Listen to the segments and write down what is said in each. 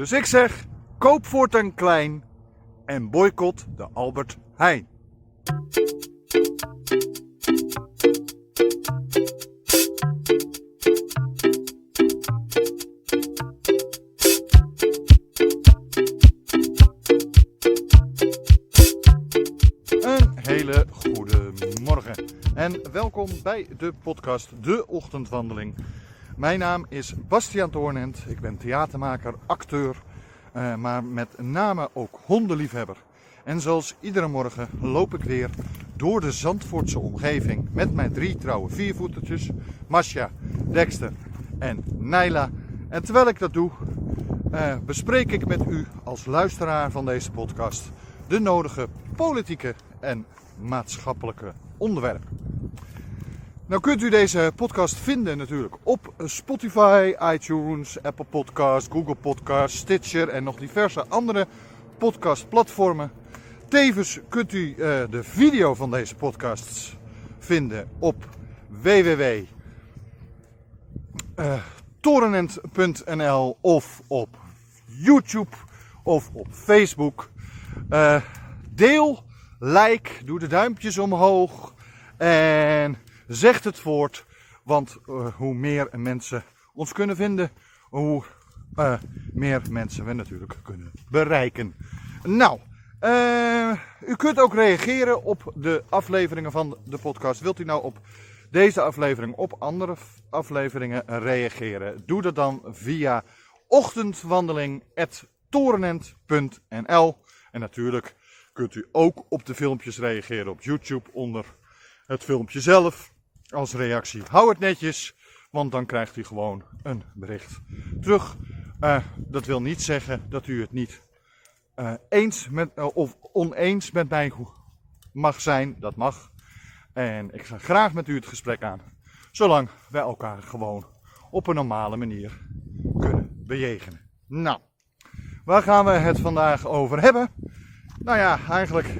Dus ik zeg, koop voortaan klein en boycott de Albert Heijn. Een hele goede morgen en welkom bij de podcast De Ochtendwandeling. Mijn naam is Bastiaan Toornent, ik ben theatermaker, acteur, eh, maar met name ook hondenliefhebber. En zoals iedere morgen loop ik weer door de Zandvoortse omgeving met mijn drie trouwe viervoetertjes, Masja, Dexter en Naila. En terwijl ik dat doe, eh, bespreek ik met u als luisteraar van deze podcast de nodige politieke en maatschappelijke onderwerpen. Nou kunt u deze podcast vinden natuurlijk op Spotify, iTunes, Apple Podcasts, Google Podcasts, Stitcher en nog diverse andere podcastplatformen. Tevens kunt u uh, de video van deze podcasts vinden op www.torenent.nl of op YouTube of op Facebook. Uh, deel, like, doe de duimpjes omhoog en zegt het voort. Want uh, hoe meer mensen ons kunnen vinden, hoe uh, meer mensen we natuurlijk kunnen bereiken. Nou, uh, u kunt ook reageren op de afleveringen van de podcast. Wilt u nou op deze aflevering, op andere afleveringen reageren? Doe dat dan via ochtendwandeling.torenent.nl En natuurlijk kunt u ook op de filmpjes reageren op YouTube onder het filmpje zelf als reactie. Hou het netjes, want dan krijgt u gewoon een bericht terug. Uh, dat wil niet zeggen dat u het niet uh, eens met, uh, of oneens met mij mag zijn. Dat mag. En ik ga graag met u het gesprek aan. Zolang wij elkaar gewoon op een normale manier kunnen bejegenen. Nou, waar gaan we het vandaag over hebben? Nou ja, eigenlijk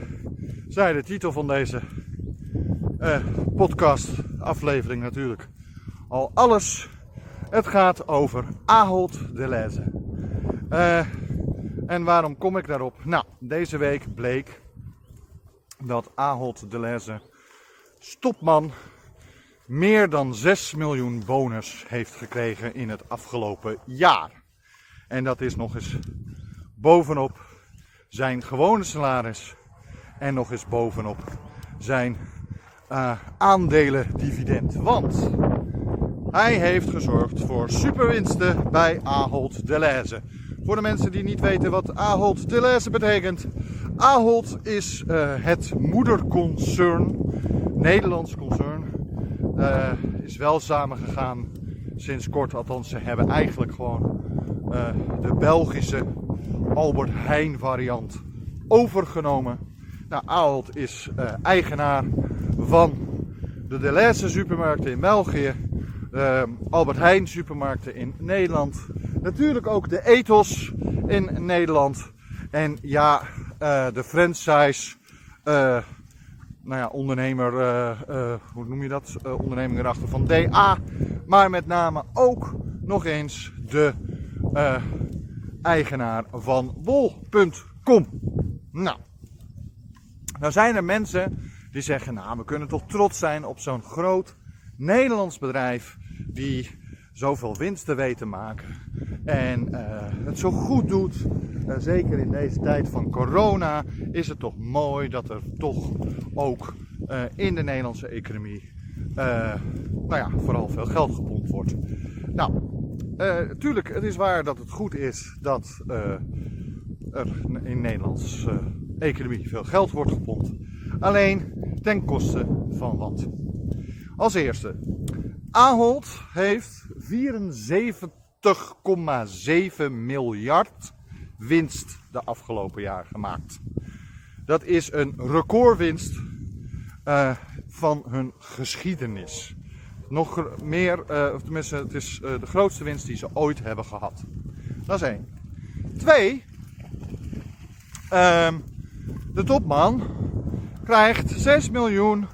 zei de titel van deze podcast aflevering natuurlijk al alles. Het gaat over Ahold Deleuze. Uh, en waarom kom ik daarop? Nou, deze week bleek dat Ahold Deleuze stopman meer dan 6 miljoen bonus heeft gekregen in het afgelopen jaar. En dat is nog eens bovenop zijn gewone salaris en nog eens bovenop zijn uh, aandelen dividend. Want hij heeft gezorgd voor superwinsten bij Ahold Deleuze. Voor de mensen die niet weten wat Ahold Deleuze betekent. Ahold is uh, het moederconcern, Nederlands concern. Uh, is wel samengegaan sinds kort, althans ze hebben eigenlijk gewoon de Belgische Albert Heijn variant overgenomen. Nou, Ahold is eigenaar van de Deleuze supermarkten in België, uh, Albert Heijn supermarkten in Nederland, natuurlijk ook de Ethos in Nederland en ja, uh, de franchise, uh, nou ja, ondernemer, hoe noem je dat, onderneming erachter van DA, maar met name ook nog eens de eigenaar van bol.com. Nou, nou zijn er mensen die zeggen, nou, we kunnen toch trots zijn op zo'n groot Nederlands bedrijf die zoveel winsten weet te maken en uh, het zo goed doet. Uh, zeker in deze tijd van corona is het toch mooi dat er toch ook uh, in de Nederlandse economie, nou ja, vooral veel geld gepompt wordt. Nou, natuurlijk, het is waar dat het goed is dat er in de Nederlandse economie veel geld wordt gepompt. Alleen ten koste van wat? Als eerste, Ahold heeft 74,7 miljard winst de afgelopen jaar gemaakt. Dat is een recordwinst uh, van hun geschiedenis. Nog meer, uh, of tenminste, het is uh, de grootste winst die ze ooit hebben gehad. Dat is één. Twee, ehm, de topman krijgt 6 miljoen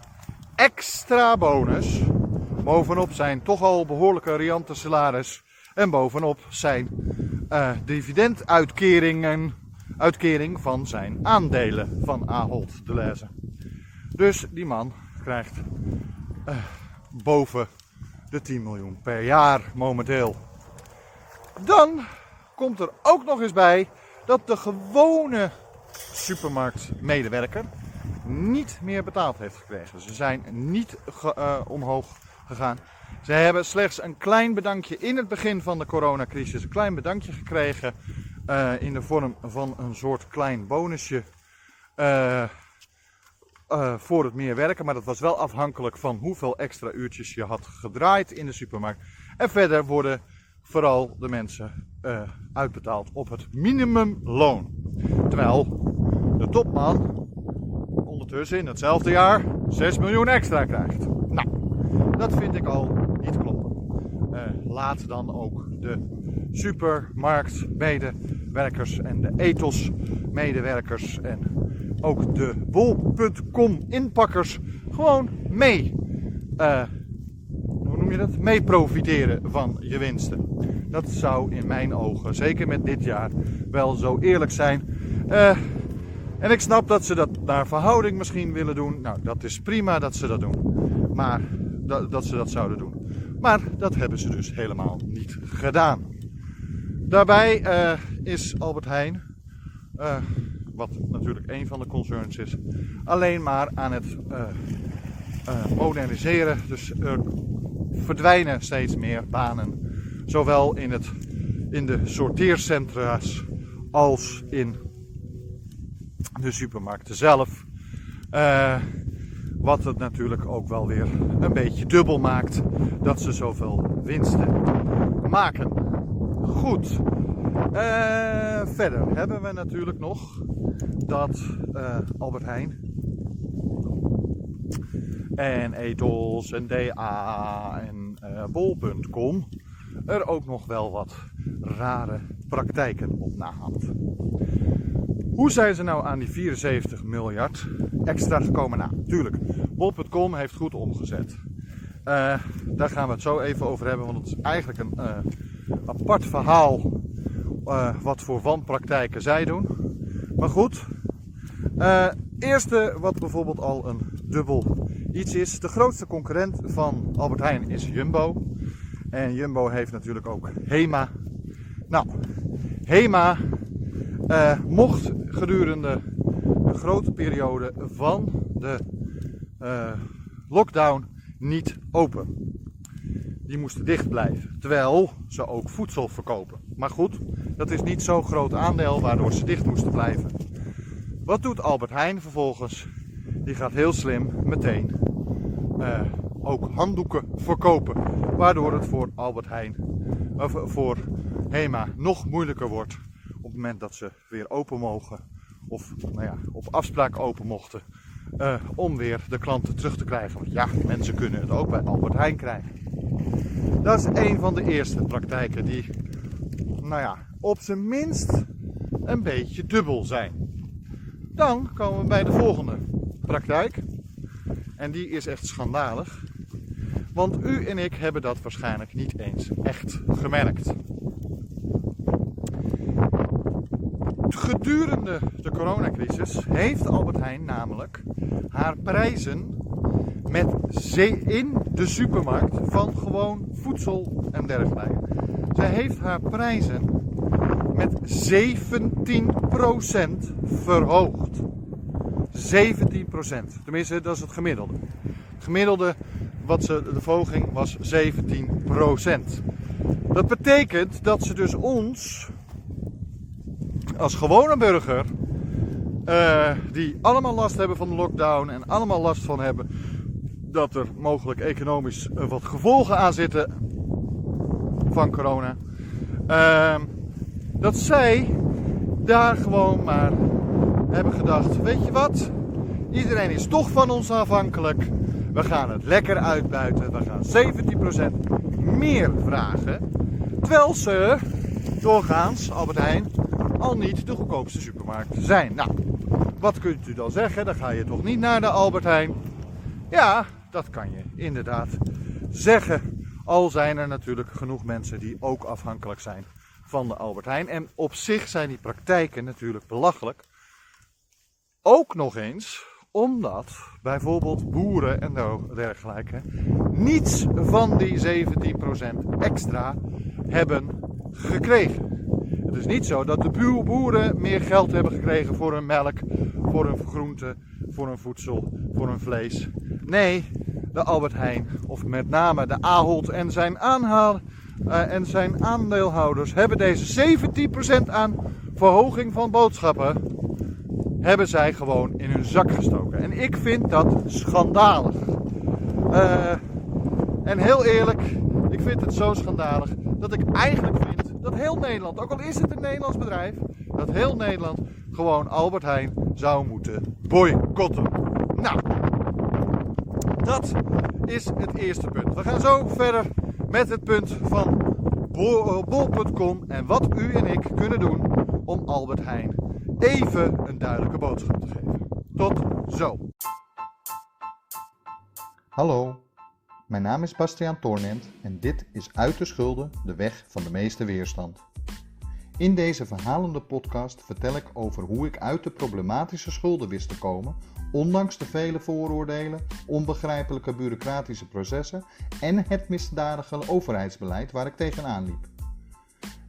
extra bonus. Bovenop zijn toch al behoorlijke riante salaris. En bovenop zijn uh, dividenduitkeringen uitkering van zijn aandelen van Ahold de Lezen. Dus die man krijgt uh, boven de 10 miljoen per jaar momenteel. Dan komt er ook nog eens bij dat de gewone supermarktmedewerker niet meer betaald heeft gekregen. Ze zijn niet uh, omhoog gegaan. Ze hebben slechts een klein bedankje in het begin van de coronacrisis, een klein bedankje gekregen uh, in de vorm van een soort klein bonusje uh, voor het meer werken. Maar dat was wel afhankelijk van hoeveel extra uurtjes je had gedraaid in de supermarkt. En verder worden vooral de mensen uitbetaald op het minimumloon. Terwijl de topman ondertussen in hetzelfde jaar 6 miljoen extra krijgt. Nou, dat vind ik al niet kloppen. Uh, laat dan ook de supermarktmedewerkers en de ethos-medewerkers en ook de bol.com inpakkers gewoon mee. Uh, hoe noem je dat? Mee profiteren van je winsten. Dat zou in mijn ogen, zeker met dit jaar, wel zo eerlijk zijn. Uh, en ik snap dat ze dat naar verhouding misschien willen doen. Nou, dat is prima dat ze dat doen. Maar dat, dat ze dat zouden doen. Maar dat hebben ze dus helemaal niet gedaan. Daarbij uh, is Albert Heijn, uh, wat natuurlijk een van de concerns is, alleen maar aan het uh, moderniseren. Dus er verdwijnen steeds meer banen. Zowel in, het, in de sorteercentra's als in de supermarkten zelf. Uh, wat het natuurlijk ook wel weer een beetje dubbel maakt dat ze zoveel winsten maken. Goed. Uh, verder hebben we natuurlijk nog dat uh, Albert Heijn en Ethos en DA en uh, Bol.com er ook nog wel wat rare praktijken op nahand. Hoe zijn ze nou aan die 74 miljard extra gekomen? Nou, tuurlijk, Bol.com heeft goed omgezet. Uh, daar gaan we het zo even over hebben, want het is eigenlijk een uh, apart verhaal uh, wat voor wanpraktijken zij doen. Maar goed, eerste wat bijvoorbeeld al een dubbel iets is. De grootste concurrent van Albert Heijn is Jumbo. En Jumbo heeft natuurlijk ook Hema. Nou, Hema mocht gedurende een grote periode van de uh, lockdown niet open. Die moesten dicht blijven, terwijl ze ook voedsel verkopen. Maar goed, dat is niet zo'n groot aandeel waardoor ze dicht moesten blijven. Wat doet Albert Heijn vervolgens? Die gaat heel slim meteen uh, ook handdoeken verkopen. Waardoor het voor Albert Heijn, of voor Hema nog moeilijker wordt moment dat ze weer open mogen, of nou ja, op afspraak open mochten, uh, om weer de klanten terug te krijgen. Want ja, mensen kunnen het ook bij Albert Heijn krijgen. Dat is een van de eerste praktijken die, nou ja, op zijn minst een beetje dubbel zijn. Dan komen we bij de volgende praktijk. En die is echt schandalig. Want u en ik hebben dat waarschijnlijk niet eens echt gemerkt. Gedurende de coronacrisis heeft Albert Heijn namelijk haar prijzen met in de supermarkt van gewoon voedsel en dergelijke. Zij heeft haar prijzen met 17% verhoogd. 17%. Tenminste, dat is het gemiddelde. Het gemiddelde wat ze, de verhoging was 17%. Dat betekent dat ze dus ons als gewone burger, uh, die allemaal last hebben van de lockdown en allemaal last van hebben dat er mogelijk economisch wat gevolgen aan zitten van corona, uh, dat zij daar gewoon maar hebben gedacht, weet je wat, iedereen is toch van ons afhankelijk, we gaan het lekker uitbuiten, we gaan 17% meer vragen, terwijl ze doorgaans, Albert Heijn, al niet de goedkoopste supermarkten zijn. Nou, wat kunt u dan zeggen? Dan ga je toch niet naar de Albert Heijn? Ja, dat kan je inderdaad zeggen. Al zijn er natuurlijk genoeg mensen die ook afhankelijk zijn van de Albert Heijn. En op zich zijn die praktijken natuurlijk belachelijk. Ook nog eens omdat bijvoorbeeld boeren en dergelijke niets van die 17% extra hebben gekregen. Het is niet zo dat de boeren meer geld hebben gekregen voor hun melk, voor hun groente, voor hun voedsel, voor hun vlees. Nee, de Albert Heijn, of met name de Ahold en zijn, uh, en zijn aandeelhouders, hebben deze 17% aan verhoging van boodschappen, hebben zij gewoon in hun zak gestoken. En ik vind dat schandalig. Uh, en heel eerlijk, ik vind het zo schandalig dat ik eigenlijk vind dat heel Nederland, ook al is het een Nederlands bedrijf, dat heel Nederland gewoon Albert Heijn zou moeten boycotten. Nou, dat is het eerste punt. We gaan zo verder met het punt van bol.com en wat u en ik kunnen doen om Albert Heijn even een duidelijke boodschap te geven. Tot zo. Hallo, mijn naam is Bastiaan Toornent en dit is Uit de Schulden, de weg van de meeste weerstand. In deze verhalende podcast vertel ik over hoe ik uit de problematische schulden wist te komen, ondanks de vele vooroordelen, onbegrijpelijke bureaucratische processen en het misdadige overheidsbeleid waar ik tegenaan liep.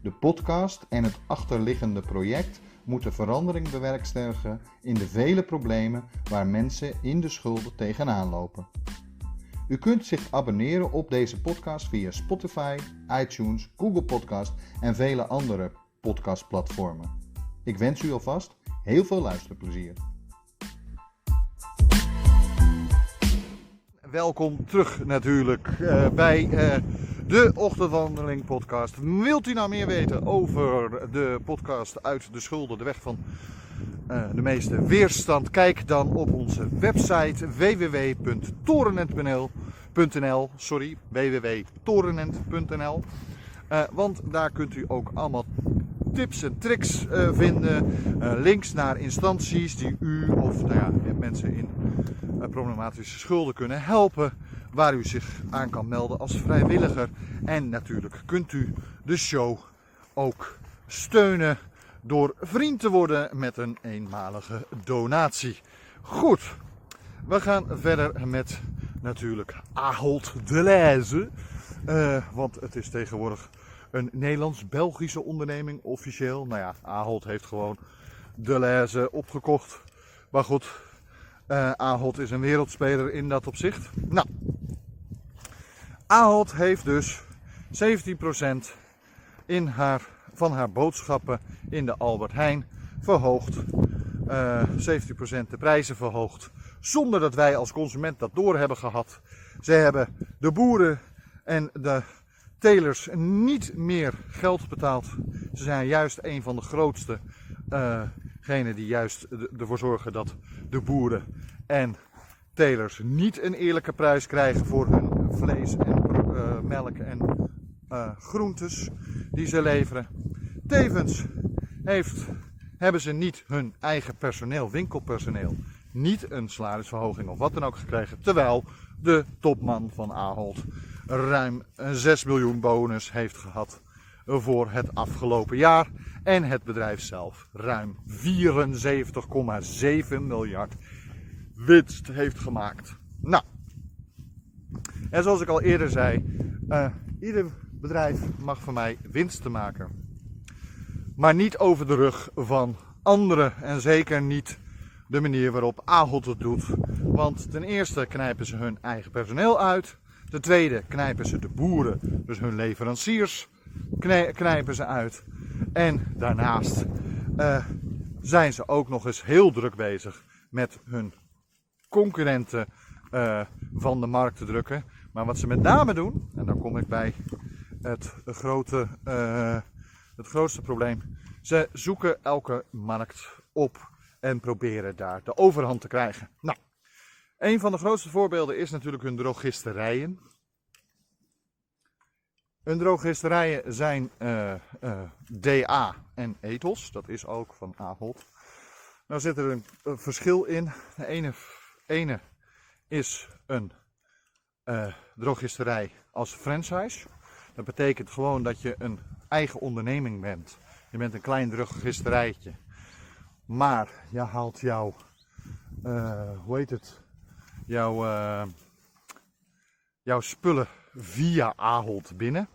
De podcast en het achterliggende project moeten verandering bewerkstelligen in de vele problemen waar mensen in de schulden tegenaan lopen. U kunt zich abonneren op deze podcast via Spotify, iTunes, Google Podcast en vele andere podcastplatformen. Ik wens u alvast heel veel luisterplezier. Welkom terug natuurlijk uh, bij uh, de Ochtendwandeling podcast. Wilt u nou meer weten over de podcast uit de schulden, de weg van de meeste weerstand? Kijk dan op onze website www.torenent.nl sorry, www.torenent.nl want daar kunt u ook allemaal tips en tricks uh, vinden. Links naar instanties die u of nou ja, mensen in problematische schulden kunnen helpen. Waar u zich aan kan melden als vrijwilliger. En natuurlijk kunt u de show ook steunen door vriend te worden met een eenmalige donatie. Goed, we gaan verder met natuurlijk Ahold Deleuze. want het is tegenwoordig een Nederlands-Belgische onderneming officieel. Nou ja, Ahold heeft gewoon Deleuze opgekocht. Maar goed, uh, Ahold is een wereldspeler in dat opzicht. Nou, Ahold heeft dus 17% in haar, van haar boodschappen in de Albert Heijn verhoogd. Uh, eh, 17% de prijzen verhoogd. Zonder dat wij als consument dat door hebben gehad. Ze hebben de boeren en de telers niet meer geld betaald. Ze zijn juist een van de grootste uh, die juist ervoor zorgen dat de boeren en telers niet een eerlijke prijs krijgen voor hun vlees en uh, melk en uh, groentes die ze leveren. Tevens heeft, hebben ze niet hun eigen personeel, winkelpersoneel, niet een salarisverhoging of wat dan ook gekregen. Terwijl de topman van Ahold ruim 6 miljoen bonus heeft gehad voor het afgelopen jaar. En het bedrijf zelf ruim 74,7 miljard winst heeft gemaakt. Nou, en zoals ik al eerder zei, uh, ieder bedrijf mag van mij winst maken. Maar niet over de rug van anderen en zeker niet de manier waarop Ahold het doet. Want ten eerste knijpen ze hun eigen personeel uit. Ten tweede knijpen ze de boeren, dus hun leveranciers, knijpen ze uit. En daarnaast uh, zijn ze ook nog eens heel druk bezig met hun concurrenten uh, van de markt te drukken. Maar wat ze met name doen, en dan kom ik bij het, grote, uh, het grootste probleem. Ze zoeken elke markt op en proberen daar de overhand te krijgen. Nou, een van de grootste voorbeelden is natuurlijk hun drogisterijen. Hun drogisterijen zijn eh, eh, DA en Ethos, dat is ook van Ahold. Nou zit er een, verschil in. De ene, ene is een drogisterij als franchise. Dat betekent gewoon dat je een eigen onderneming bent. Je bent een klein drogisterijtje. Maar je haalt jouw, uh, hoe heet het, jouw, uh, jouw spullen via Ahold binnen.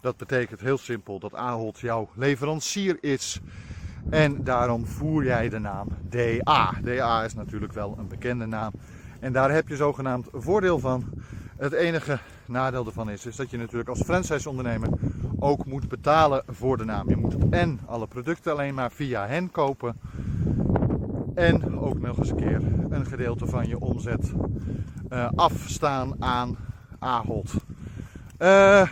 Dat betekent heel simpel dat Ahold jouw leverancier is. En daarom voer jij de naam DA. DA is natuurlijk wel een bekende naam. En daar heb je zogenaamd voordeel van. Het enige nadeel ervan is, is dat je natuurlijk als franchise-ondernemer ook moet betalen voor de naam. Je moet en alle producten alleen maar via hen kopen. En ook nog eens een keer een gedeelte van je omzet uh, afstaan aan Ahold. Uh,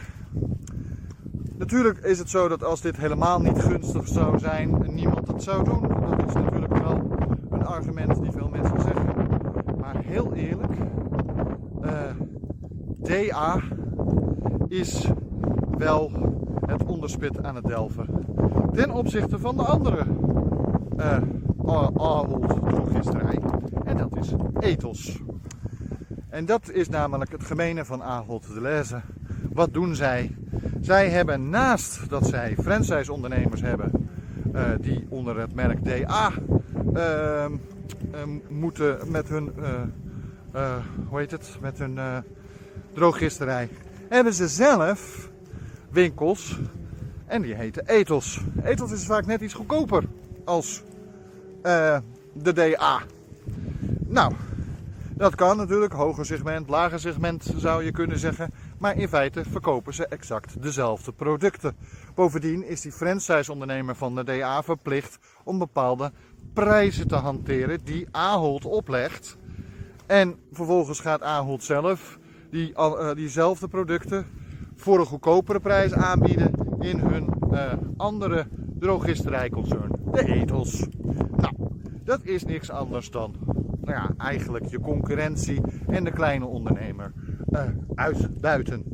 natuurlijk is het zo dat als dit helemaal niet gunstig zou zijn, niemand het zou doen. Dat is natuurlijk wel een argument die veel mensen zeggen. Maar heel eerlijk, DA is wel het onderspit aan het delven. Ten opzichte van de andere uh, Ahold drogisterij. En dat is Ethos. En dat is namelijk het gemene van Ahold de Leze. Wat doen zij? Zij hebben naast dat zij franchise-ondernemers hebben uh, die onder het merk DA ehm, moeten met hun, hoe heet het, met hun drooggisterij, hebben ze zelf winkels en die heten Ethos. Ethos is vaak net iets goedkoper als de DA. Nou, dat kan natuurlijk, hoger segment, lager segment zou je kunnen zeggen. Maar in feite verkopen ze exact dezelfde producten. Bovendien is die franchise-ondernemer van de DA verplicht om bepaalde prijzen te hanteren die Ahold oplegt. En vervolgens gaat Ahold zelf die, uh, diezelfde producten voor een goedkopere prijs aanbieden in hun uh, andere drogisterijconcern, de Ethos. Nou, dat is niks anders dan nou ja, eigenlijk je concurrentie en de kleine ondernemer uh, uitbuiten.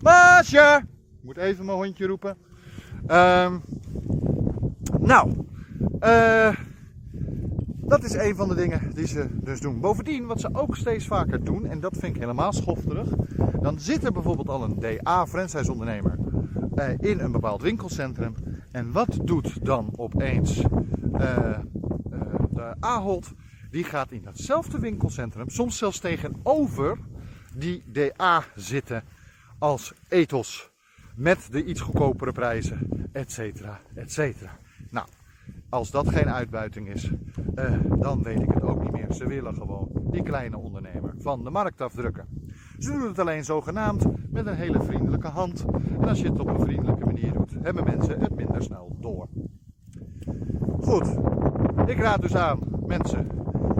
Maasje! Ik moet even mijn hondje roepen. Um, nou, uh, dat is een van de dingen die ze dus doen. Bovendien, wat ze ook steeds vaker doen, en dat vind ik helemaal schofterig. Dan zit er bijvoorbeeld al een DA-franchise-ondernemer uh, in een bepaald winkelcentrum. En wat doet dan opeens uh, de Ahold? Die gaat in datzelfde winkelcentrum, soms zelfs tegenover die DA zitten als ethos. Met de iets goedkopere prijzen, et cetera, et cetera. Als dat geen uitbuiting is, uh, dan weet ik het ook niet meer. Ze willen gewoon die kleine ondernemer van de markt afdrukken. Ze doen het alleen zogenaamd met een hele vriendelijke hand. En als je het op een vriendelijke manier doet, hebben mensen het minder snel door. Goed, ik raad dus aan mensen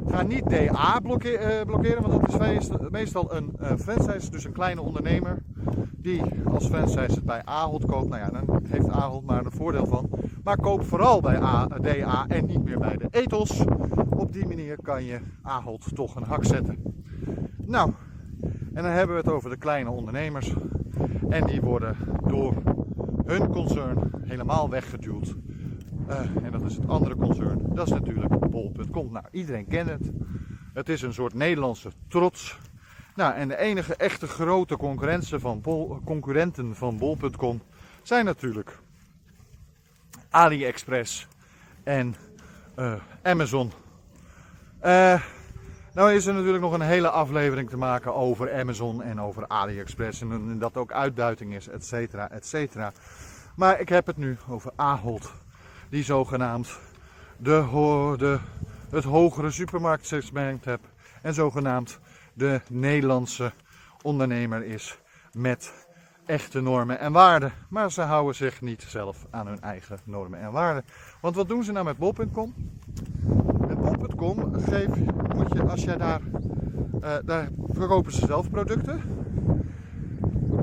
Ga niet DA blokkeren, uh, blokkeren want dat is meestal een uh, franchise, dus een kleine ondernemer die als franchise het bij Ahold koopt. Nou ja, dan heeft Ahold maar een voordeel van. Maar koop vooral bij DA en niet meer bij de Ethos. Op die manier kan je Ahold toch een hak zetten. Nou, en dan hebben we het over de kleine ondernemers. En die worden door hun concern helemaal weggeduwd uh, en dat is het andere concern. Dat is natuurlijk bol.com. Nou, iedereen kent het. Het is een soort Nederlandse trots. Nou, en de enige echte grote concurrenten van bol.com zijn natuurlijk AliExpress en uh, Amazon. Uh, nou is er natuurlijk nog een hele aflevering te maken over Amazon en over AliExpress en, dat ook uitbuiting is, et cetera, et cetera. Maar ik heb het nu over Ahold die zogenaamd de, de, het hogere supermarktsegment hebt en zogenaamd de Nederlandse ondernemer is met echte normen en waarden. Maar ze houden zich niet zelf aan hun eigen normen en waarden. Want wat doen ze nou met bol.com? Met bol.com moet je, als jij daar, uh, daar verkopen ze zelf producten.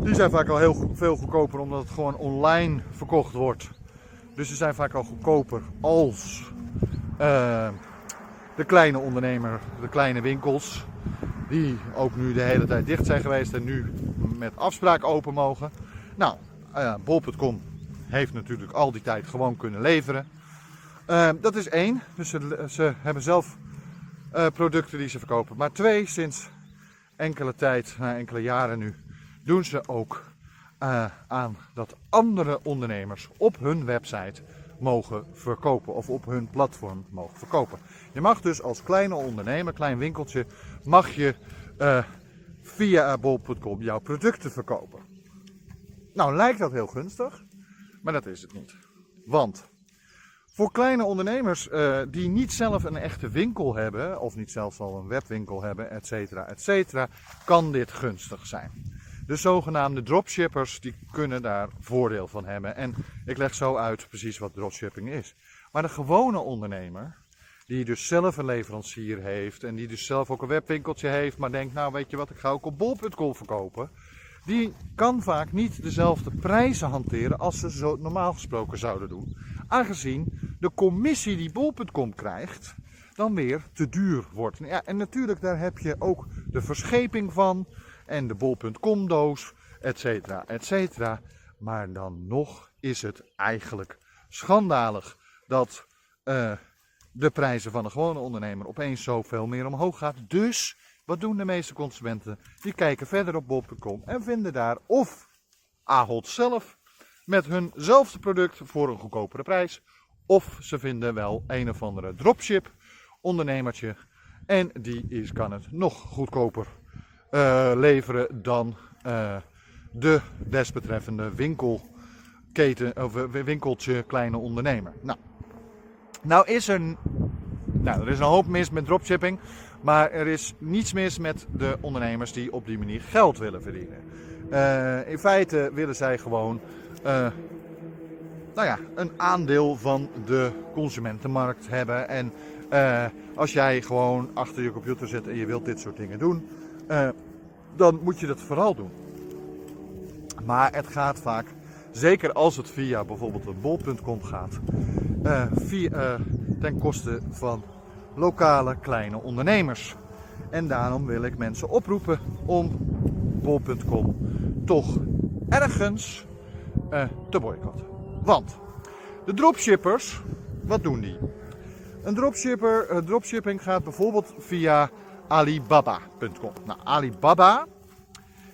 Die zijn vaak al heel veel goedkoper omdat het gewoon online verkocht wordt. Dus ze zijn vaak al goedkoper als uh, de kleine ondernemer, de kleine winkels. Die ook nu de hele tijd dicht zijn geweest en nu met afspraak open mogen. Nou, uh, bol.com heeft natuurlijk al die tijd gewoon kunnen leveren. Uh, dat is één. Dus ze, ze hebben zelf producten die ze verkopen. Maar twee, sinds enkele tijd, na enkele jaren nu, doen ze ook eh, aan dat andere ondernemers op hun website mogen verkopen of op hun platform mogen verkopen. Je mag dus als kleine ondernemer, klein winkeltje, mag je via bol.com jouw producten verkopen. Nou lijkt dat heel gunstig, maar dat is het niet. Want voor kleine ondernemers uh, die niet zelf een echte winkel hebben, of niet zelfs al een webwinkel hebben, et cetera, et cetera, kan dit gunstig zijn. De zogenaamde dropshippers die kunnen daar voordeel van hebben. En ik leg zo uit precies wat dropshipping is. Maar de gewone ondernemer, die dus zelf een leverancier heeft en die dus zelf ook een webwinkeltje heeft, maar denkt, nou weet je wat, ik ga ook op bol.com verkopen. Die kan vaak niet dezelfde prijzen hanteren als ze zo normaal gesproken zouden doen. Aangezien de commissie die bol.com krijgt, dan weer te duur wordt. Ja, en natuurlijk daar heb je ook de verscheping van en de bol.com doos, et cetera, et cetera. Maar dan nog is het eigenlijk schandalig dat uh, de prijzen van een gewone ondernemer opeens zoveel meer omhoog gaat. Dus wat doen de meeste consumenten? Die kijken verder op bol.com en vinden daar of Ahold zelf met hunzelfde product voor een goedkopere prijs. Of ze vinden wel een of andere dropship ondernemertje en die is, kan het nog goedkoper uh, leveren dan uh, de desbetreffende winkelketen of winkeltje kleine ondernemer. Nou, nou is er, nou, er is een hoop mis met dropshipping, maar er is niets mis met de ondernemers die op die manier geld willen verdienen. Uh, in feite willen zij gewoon nou ja, een aandeel van de consumentenmarkt hebben. En als jij gewoon achter je computer zit en je wilt dit soort dingen doen, dan moet je dat vooral doen. Maar het gaat vaak, zeker als het via bijvoorbeeld een bol.com gaat, uh, via, uh, ten koste van lokale kleine ondernemers. En daarom wil ik mensen oproepen om bol.com toch ergens te boycotten. Want de dropshippers, wat doen die? Een dropshipper, dropshipping gaat bijvoorbeeld via Alibaba.com. Nou, Alibaba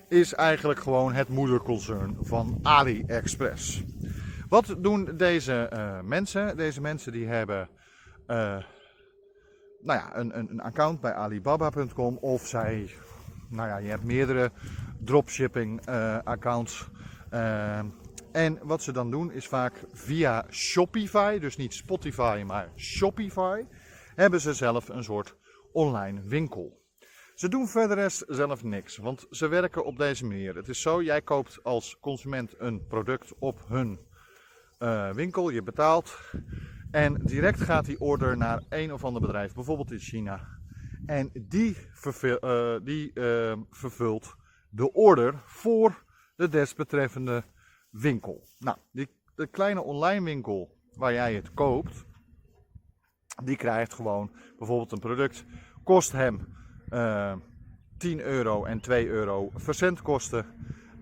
is eigenlijk gewoon het moederconcern van AliExpress. Wat doen deze uh, mensen? Deze mensen die hebben uh, nou ja, een, een, account bij Alibaba.com of zij, nou ja, je hebt meerdere dropshipping uh, accounts. en wat ze dan doen is vaak via Shopify, dus niet Spotify, maar Shopify, hebben ze zelf een soort online winkel. Ze doen verder rest zelf niks, want ze werken op deze manier. Het is zo, jij koopt als consument een product op hun uh, winkel, je betaalt en direct gaat die order naar een of ander bedrijf, bijvoorbeeld in China. En die, uh, die uh, vervult de order voor de desbetreffende winkel. Nou, die, de kleine online winkel waar jij het koopt, die krijgt gewoon bijvoorbeeld een product kost hem uh, eh, 10 euro en 2 euro verzendkosten.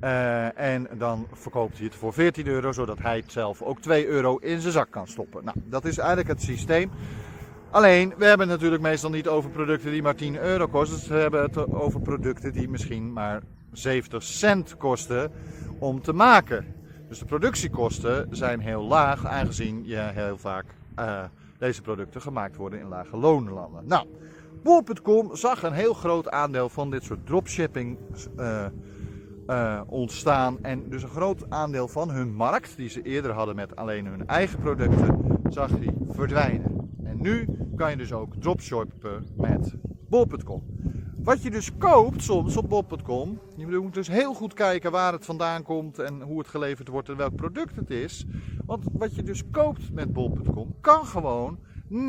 Uh, en dan verkoopt hij het voor 14 euro, zodat hij het zelf ook 2 euro in zijn zak kan stoppen. Nou, dat is eigenlijk het systeem. Alleen, we hebben het natuurlijk meestal niet over producten die maar 10 euro kosten. We hebben het over producten die misschien maar 70 cent kosten om te maken. Dus de productiekosten zijn heel laag, aangezien je heel vaak uh, deze producten gemaakt worden in lage loonlanden. Nou, Bol.com zag een heel groot aandeel van dit soort dropshipping uh, uh, ontstaan. En dus een groot aandeel van hun markt, die ze eerder hadden met alleen hun eigen producten, zag die verdwijnen. En nu kan je dus ook dropshippen met Bol.com. Wat je dus koopt soms op Bob.com, je moet dus heel goed kijken waar het vandaan komt en hoe het geleverd wordt en welk product het is. Want wat je dus koopt met Bob.com kan gewoon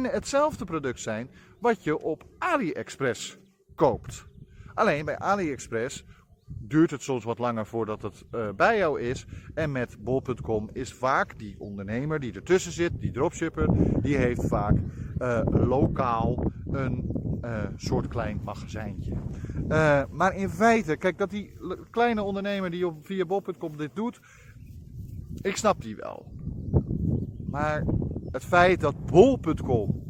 hetzelfde product zijn wat je op AliExpress koopt. Alleen bij AliExpress duurt het soms wat langer voordat het uh, bij jou is. En met bol.com is vaak die ondernemer die ertussen zit, die dropshipper, die heeft vaak uh, lokaal een uh, soort klein magazijntje. maar in feite, kijk dat die kleine ondernemer die op, via bol.com dit doet, ik snap die wel. Maar het feit dat bol.com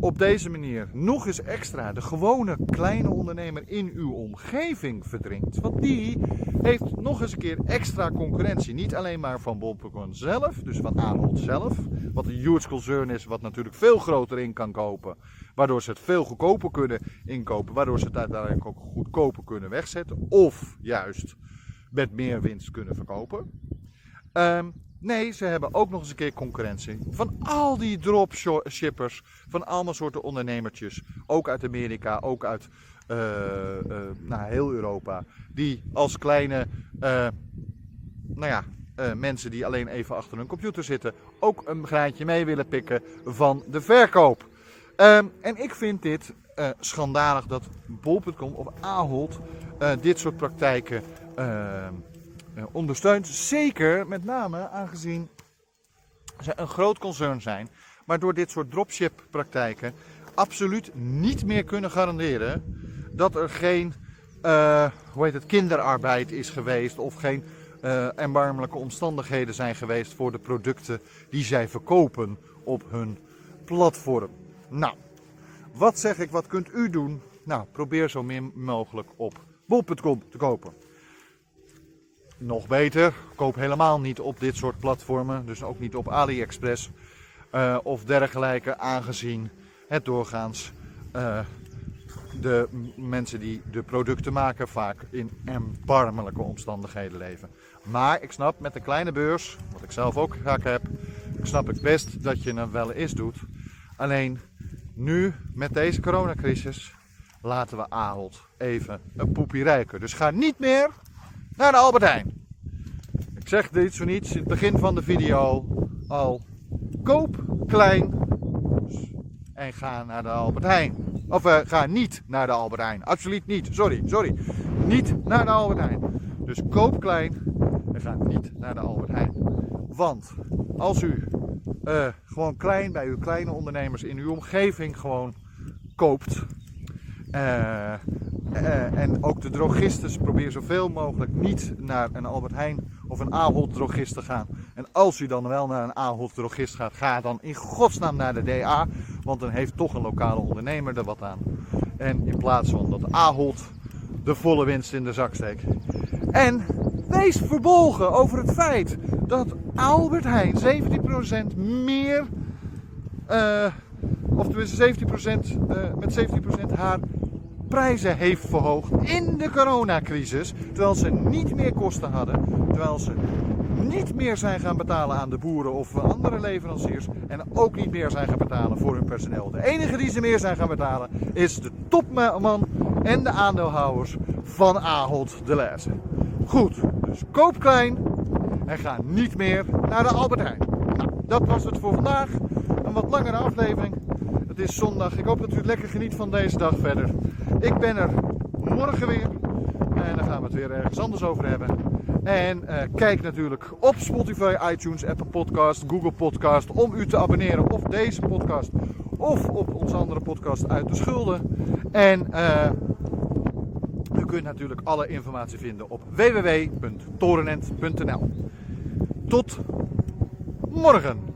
op deze manier nog eens extra de gewone kleine ondernemer in uw omgeving verdringt. Want die heeft nog eens een keer extra concurrentie. Niet alleen maar van Bol.com zelf, dus van Ahold zelf. Wat een huge concern is, wat natuurlijk veel groter in kan kopen. Waardoor ze het veel goedkoper kunnen inkopen. Waardoor ze het uiteindelijk ook goedkoper kunnen wegzetten. Of juist met meer winst kunnen verkopen. Um, Nee, ze hebben ook nog eens een keer concurrentie. Van al die dropshippers, van allemaal soorten ondernemertjes, ook uit Amerika, ook uit uh, uh, nou, heel Europa, die als kleine, uh, nou ja, mensen die alleen even achter hun computer zitten, ook een graantje mee willen pikken van de verkoop. Um, en ik vind dit schandalig dat bol.com of Ahold dit soort praktijken ehm, eh, ondersteunt. Zeker met name aangezien ze een groot concern zijn, maar door dit soort dropship praktijken absoluut niet meer kunnen garanderen dat er geen uh, hoe heet het, kinderarbeid is geweest of geen uh, erbarmelijke omstandigheden zijn geweest voor de producten die zij verkopen op hun platform. Nou, wat zeg ik, wat kunt u doen? Nou, probeer zo min mogelijk op bol.com te kopen. Nog beter, koop helemaal niet op dit soort platformen, dus ook niet op AliExpress uh, of dergelijke, aangezien het doorgaans uh, de mensen die de producten maken vaak in erbarmelijke omstandigheden leven. Maar ik snap met een kleine beurs, wat ik zelf ook vaak heb, snap ik best dat je het wel eens doet. Alleen nu met deze coronacrisis laten we Ahold even een poepie rijken. Dus ga niet meer naar de Albert Heijn. Ik zeg dit zo niets in het begin van de video al. Koop klein en ga naar de Albert Heijn. Of uh, ga niet naar de Albert Heijn. Absoluut niet. Sorry, sorry. Niet naar de Albert Heijn. Dus koop klein en ga niet naar de Albert Heijn. Want als u uh, gewoon klein bij uw kleine ondernemers in uw omgeving gewoon koopt. Uh, uh, en ook de drogisten probeer zoveel mogelijk niet naar een Albert Heijn of een Ahold drogist te gaan. En als u dan wel naar een Ahold drogist gaat, ga dan in godsnaam naar de DA. Want dan heeft toch een lokale ondernemer er wat aan. En in plaats van dat Ahold de volle winst in de zak steekt. En wees verbolgen over het feit dat Albert Heijn 17% meer, uh, of tenminste 17%, uh, met 17% haar prijzen heeft verhoogd in de coronacrisis. Terwijl ze niet meer kosten hadden. Terwijl ze niet meer zijn gaan betalen aan de boeren of andere leveranciers. En ook niet meer zijn gaan betalen voor hun personeel. De enige die ze meer zijn gaan betalen is de topman en de aandeelhouders van Ahold de Lezer. Goed, dus koop klein en ga niet meer naar de Albert Heijn. Nou, dat was het voor vandaag. Een wat langere aflevering. Het is zondag. Ik hoop dat u het lekker geniet van deze dag verder. Ik ben er morgen weer. En dan gaan we het weer ergens anders over hebben. En uh, kijk natuurlijk op Spotify, iTunes, Apple Podcast, Google Podcast om u te abonneren op deze podcast of op onze andere podcast uit de schulden. En uh, u kunt natuurlijk alle informatie vinden op www.torenent.nl. Tot morgen!